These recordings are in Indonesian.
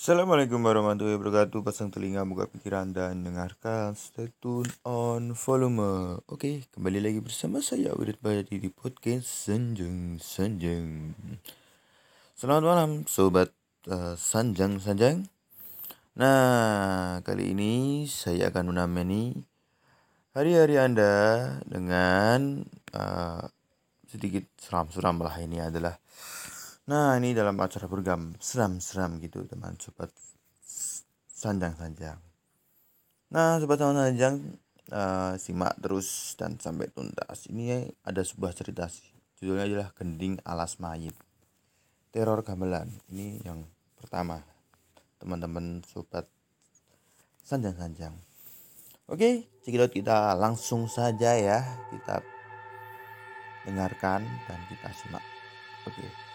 Assalamualaikum warahmatullahi wabarakatuh. Pasang telinga, buka pikiran dan dengarkan. Stay tune on volume. Oke, kembali lagi bersama saya Widit Bayati di podcast Sanjang Sanjang Selamat malam Sobat uh, Sanjang Sanjang. Nah, kali ini saya akan menemani hari-hari Anda dengan uh, sedikit seram-seram lah. Ini adalah Nah ini dalam acara program seram-seram gitu teman sobat sanjang-sanjang. Nah sobat sanjang uh, simak terus dan sampai tuntas. Ini ada sebuah cerita sih. Judulnya adalah Gending Alas Mayit. Teror gamelan. Ini yang pertama. Teman-teman sobat sanjang-sanjang. Oke, cekidot kita langsung saja ya. Kita dengarkan dan kita simak. Oke.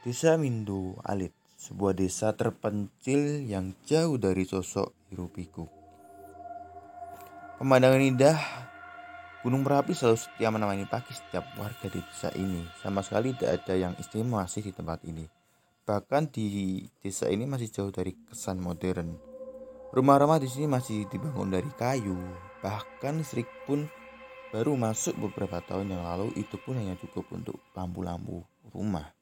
Desa Mindo Alit, sebuah desa terpencil yang jauh dari sosok hirupiku. Pemandangan indah Gunung Merapi selalu setia menemani pagi setiap warga di desa ini. Sama sekali tidak ada yang istimewa sih di tempat ini. Bahkan di desa ini masih jauh dari kesan modern. Rumah-rumah di sini masih dibangun dari kayu. Bahkan listrik pun baru masuk beberapa tahun yang lalu itu pun hanya cukup untuk lampu-lampu rumah.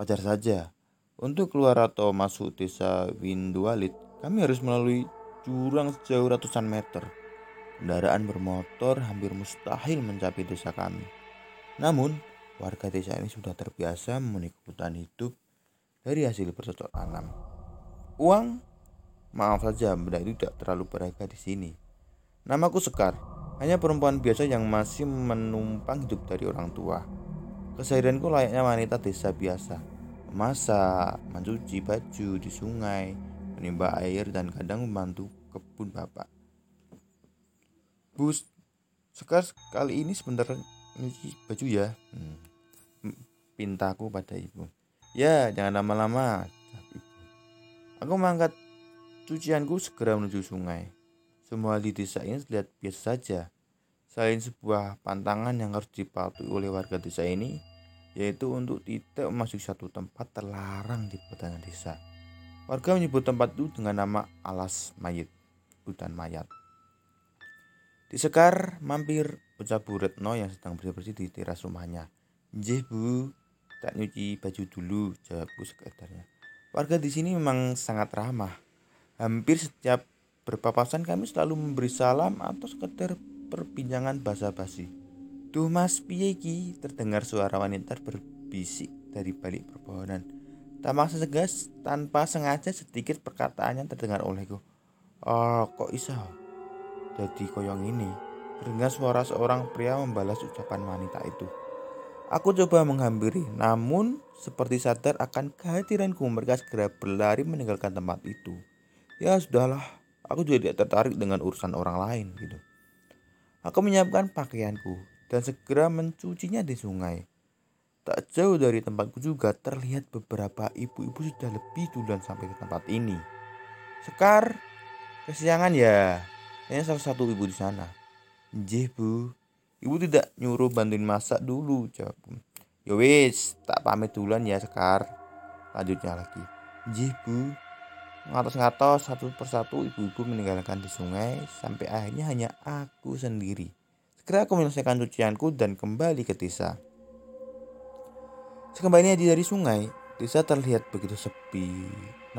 Wajar saja, untuk keluar atau masuk desa Windualit, kami harus melalui jurang sejauh ratusan meter. Kendaraan bermotor hampir mustahil mencapai desa kami. Namun, warga desa ini sudah terbiasa memenuhi kebutuhan hidup dari hasil bercocok tanam. Uang, maaf saja, benda itu tidak terlalu berharga di sini. Namaku Sekar, hanya perempuan biasa yang masih menumpang hidup dari orang tua. Keseharianku layaknya wanita desa biasa. Memasak, mencuci baju di sungai, menimba air dan kadang membantu kebun bapak. Bus, sekarang kali ini sebentar mencuci baju ya. Hmm. Pintaku pada ibu. Ya, jangan lama-lama. Aku mengangkat cucianku segera menuju sungai. Semua di desa ini terlihat biasa saja. Selain sebuah pantangan yang harus dipatuhi oleh warga desa ini, yaitu untuk tidak memasuki satu tempat terlarang di pertanian desa. Warga menyebut tempat itu dengan nama alas mayit, hutan mayat. Di Sekar, mampir bocah Bu Retno yang sedang bersih-bersih di teras rumahnya. Njih bu, tak nyuci baju dulu, jawab bu sekedarnya. Warga di sini memang sangat ramah. Hampir setiap berpapasan kami selalu memberi salam atau sekedar perbincangan basa-basi. Duh mas piye ki terdengar suara wanita berbisik dari balik perpohonan. Tamak segas tanpa sengaja sedikit perkataannya terdengar olehku. Oh kok isa? Jadi koyong ini terdengar suara seorang pria membalas ucapan wanita itu. Aku coba menghampiri, namun seperti sadar akan kehadiranku mereka segera berlari meninggalkan tempat itu. Ya sudahlah, aku juga tidak tertarik dengan urusan orang lain gitu. Aku menyiapkan pakaianku dan segera mencucinya di sungai. Tak jauh dari tempatku juga terlihat beberapa ibu-ibu sudah lebih duluan sampai ke tempat ini. Sekar, kesiangan ya. Hanya salah satu ibu di sana. Jih bu, ibu tidak nyuruh bantuin masak dulu, jawabku. Ya wis, tak pamit duluan ya Sekar. Lanjutnya lagi. Jih bu, Ngatos-ngatos satu persatu ibu-ibu meninggalkan di sungai sampai akhirnya hanya aku sendiri. Segera aku menyelesaikan cucianku dan kembali ke desa. Sekembalinya dari sungai, desa terlihat begitu sepi.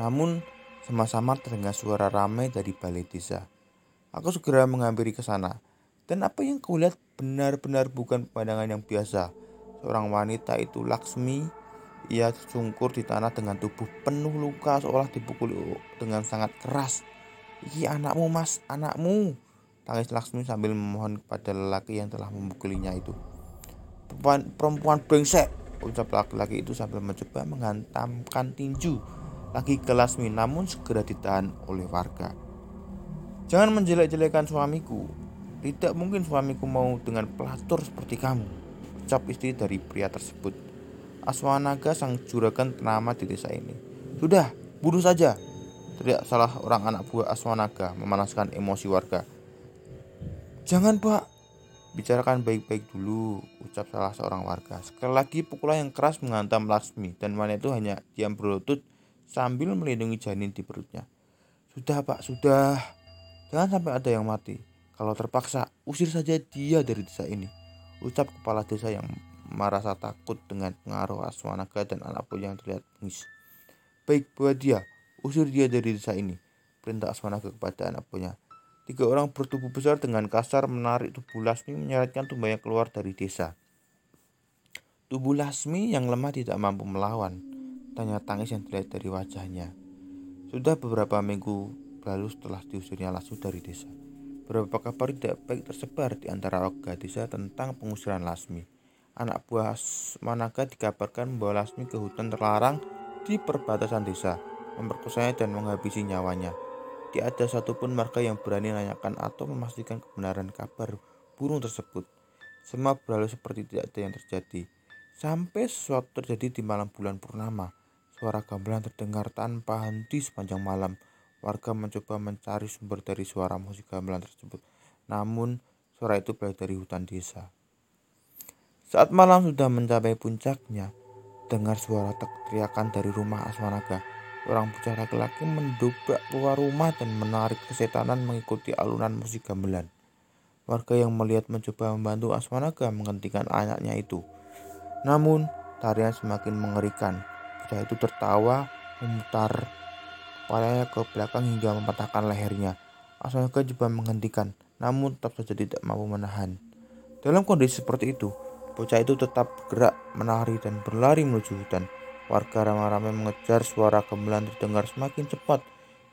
Namun sama-sama terdengar suara ramai dari balai desa. Aku segera menghampiri ke sana. Dan apa yang kulihat benar-benar bukan pemandangan yang biasa. Seorang wanita itu Laksmi ia tersungkur di tanah dengan tubuh penuh luka seolah dipukuli dengan sangat keras. Iki anakmu mas, anakmu. Tangis Laksmi sambil memohon kepada lelaki yang telah memukulinya itu. Perempuan, perempuan brengsek, ucap laki-laki itu sambil mencoba menghantamkan tinju lagi ke Lasmi namun segera ditahan oleh warga. Jangan menjelek-jelekan suamiku. Tidak mungkin suamiku mau dengan pelatur seperti kamu, ucap istri dari pria tersebut. Aswanaga sang juragan ternama di desa ini. Sudah, bunuh saja. Teriak salah orang anak buah Aswanaga memanaskan emosi warga. Jangan pak, bicarakan baik-baik dulu, ucap salah seorang warga. Sekali lagi pukulan yang keras menghantam Laksmi dan wanita itu hanya diam berlutut sambil melindungi janin di perutnya. Sudah pak, sudah. Jangan sampai ada yang mati. Kalau terpaksa, usir saja dia dari desa ini. Ucap kepala desa yang merasa takut dengan pengaruh Aswanaga dan anak buah yang terlihat bengis. Baik buat dia, usir dia dari desa ini. Perintah Aswanaga kepada anak buahnya. Tiga orang bertubuh besar dengan kasar menarik tubuh Lasmi menyeretkan tumbanya keluar dari desa. Tubuh Lasmi yang lemah tidak mampu melawan. Tanya tangis yang terlihat dari wajahnya. Sudah beberapa minggu lalu setelah diusirnya Lasmi dari desa. Beberapa kabar tidak baik tersebar di antara warga desa tentang pengusiran Lasmi. Anak buah Managa dikabarkan membawa Lasmi ke hutan terlarang di perbatasan desa, memperkosanya dan menghabisi nyawanya. Tidak ada satupun warga yang berani menanyakan atau memastikan kebenaran kabar burung tersebut. Semua berlalu seperti tidak ada yang terjadi. Sampai sesuatu terjadi di malam bulan purnama. Suara gamelan terdengar tanpa henti sepanjang malam. Warga mencoba mencari sumber dari suara musik gamelan tersebut. Namun, suara itu berasal dari hutan desa. Saat malam sudah mencapai puncaknya, dengar suara teriakan dari rumah Aswanaga. Orang bocah laki-laki mendobrak keluar rumah dan menarik kesetanan mengikuti alunan musik gamelan. Warga yang melihat mencoba membantu Aswanaga menghentikan anaknya itu. Namun, tarian semakin mengerikan. Bocah itu tertawa, memutar kepalanya ke belakang hingga mematahkan lehernya. Aswanaga coba menghentikan, namun tetap saja tidak mampu menahan. Dalam kondisi seperti itu, bocah itu tetap bergerak, menari dan berlari menuju hutan. Warga ramai-ramai mengejar suara gamelan terdengar semakin cepat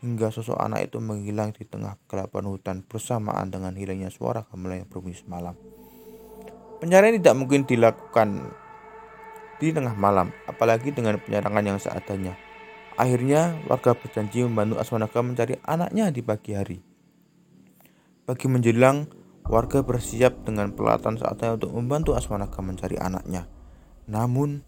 hingga sosok anak itu menghilang di tengah kegelapan hutan bersamaan dengan hilangnya suara gamelan yang berbunyi semalam. Pencarian tidak mungkin dilakukan di tengah malam, apalagi dengan penyerangan yang seadanya. Akhirnya, warga berjanji membantu Aswanaga mencari anaknya di pagi hari. Pagi menjelang, warga bersiap dengan pelatan saatnya untuk membantu Aswanaga mencari anaknya. Namun,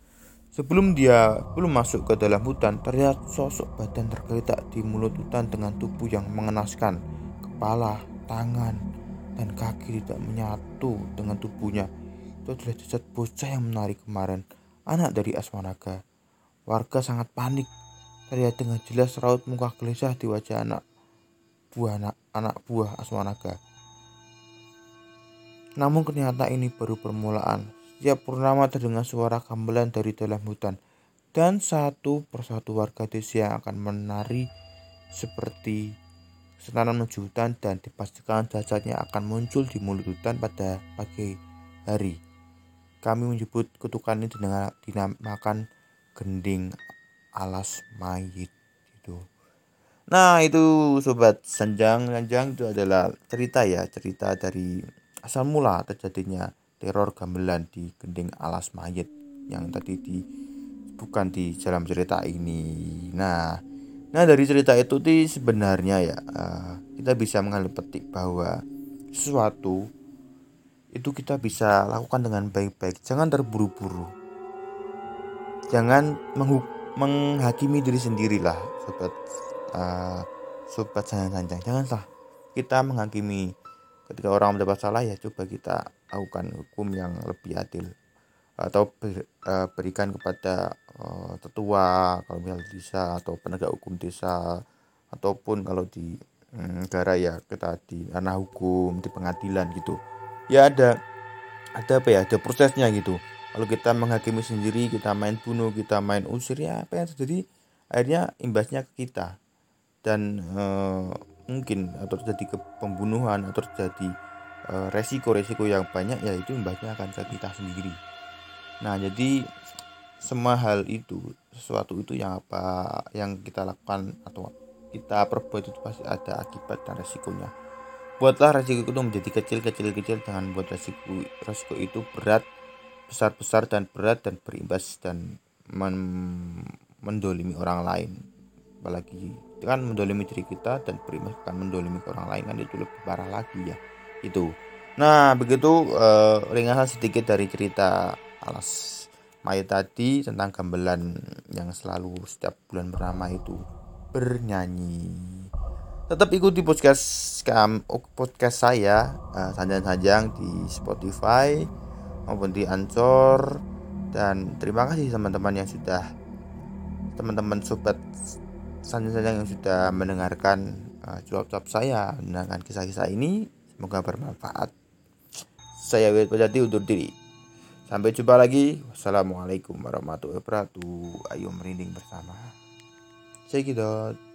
Sebelum dia belum masuk ke dalam hutan, terlihat sosok badan tergeletak di mulut hutan dengan tubuh yang mengenaskan. Kepala, tangan, dan kaki tidak menyatu dengan tubuhnya. Itu adalah jasad bocah yang menari kemarin, anak dari Aswanaga. Warga sangat panik. Terlihat dengan jelas raut muka gelisah di wajah anak buah anak, anak buah Aswanaga. Namun kenyataan ini baru permulaan. Setiap purnama terdengar suara gamelan dari dalam hutan, dan satu persatu warga desa yang akan menari seperti setanan menuju hutan dan dipastikan jasadnya akan muncul di mulut hutan pada pagi hari. Kami menyebut kutukan ini dinamakan gending alas mayit itu. Nah itu sobat sanjang sanjang itu adalah cerita ya cerita dari asal mula terjadinya teror gamelan di gending alas mayat yang tadi di bukan di dalam cerita ini. Nah, nah dari cerita itu di sebenarnya ya uh, kita bisa mengambil petik bahwa sesuatu itu kita bisa lakukan dengan baik-baik. Jangan terburu-buru. Jangan menghakimi diri sendirilah, sobat uh, sobat sanjang-sanjang. Janganlah kita menghakimi ketika orang mendapat salah ya coba kita lakukan hukum yang lebih adil. Atau ber, uh, berikan kepada uh, tetua kalau misalnya desa atau penegak hukum desa ataupun kalau di um, negara ya kita di ranah hukum di pengadilan gitu. Ya ada ada apa ya ada prosesnya gitu. Kalau kita menghakimi sendiri kita main bunuh kita main usir ya apa yang terjadi? Akhirnya imbasnya ke kita. Dan uh, mungkin atau terjadi ke pembunuhan atau terjadi resiko-resiko yang banyak ya itu imbasnya akan ke kita sendiri. Nah, jadi semua hal itu sesuatu itu yang apa yang kita lakukan atau kita perbuat itu pasti ada akibat dan resikonya. Buatlah resiko itu menjadi kecil-kecil-kecil jangan buat resiko resiko itu berat besar-besar dan berat dan berimbas dan men mendolimi orang lain apalagi kan mendolimi diri kita dan berimbas akan mendolimi orang lain kan itu lebih parah lagi ya itu. Nah begitu uh, ringasan sedikit dari cerita alas mayat tadi tentang gamelan yang selalu setiap bulan bernama itu bernyanyi. Tetap ikuti podcast kam, podcast saya uh, sanjang-sanjang di Spotify maupun di Anchor. Dan terima kasih teman-teman yang sudah teman-teman sobat sanjang yang sudah mendengarkan uh, cuap-cuap saya mendengarkan kisah-kisah ini semoga bermanfaat. Saya Wid Pajati undur diri. Sampai jumpa lagi. Wassalamualaikum warahmatullahi wabarakatuh. Ayo merinding bersama. Gitu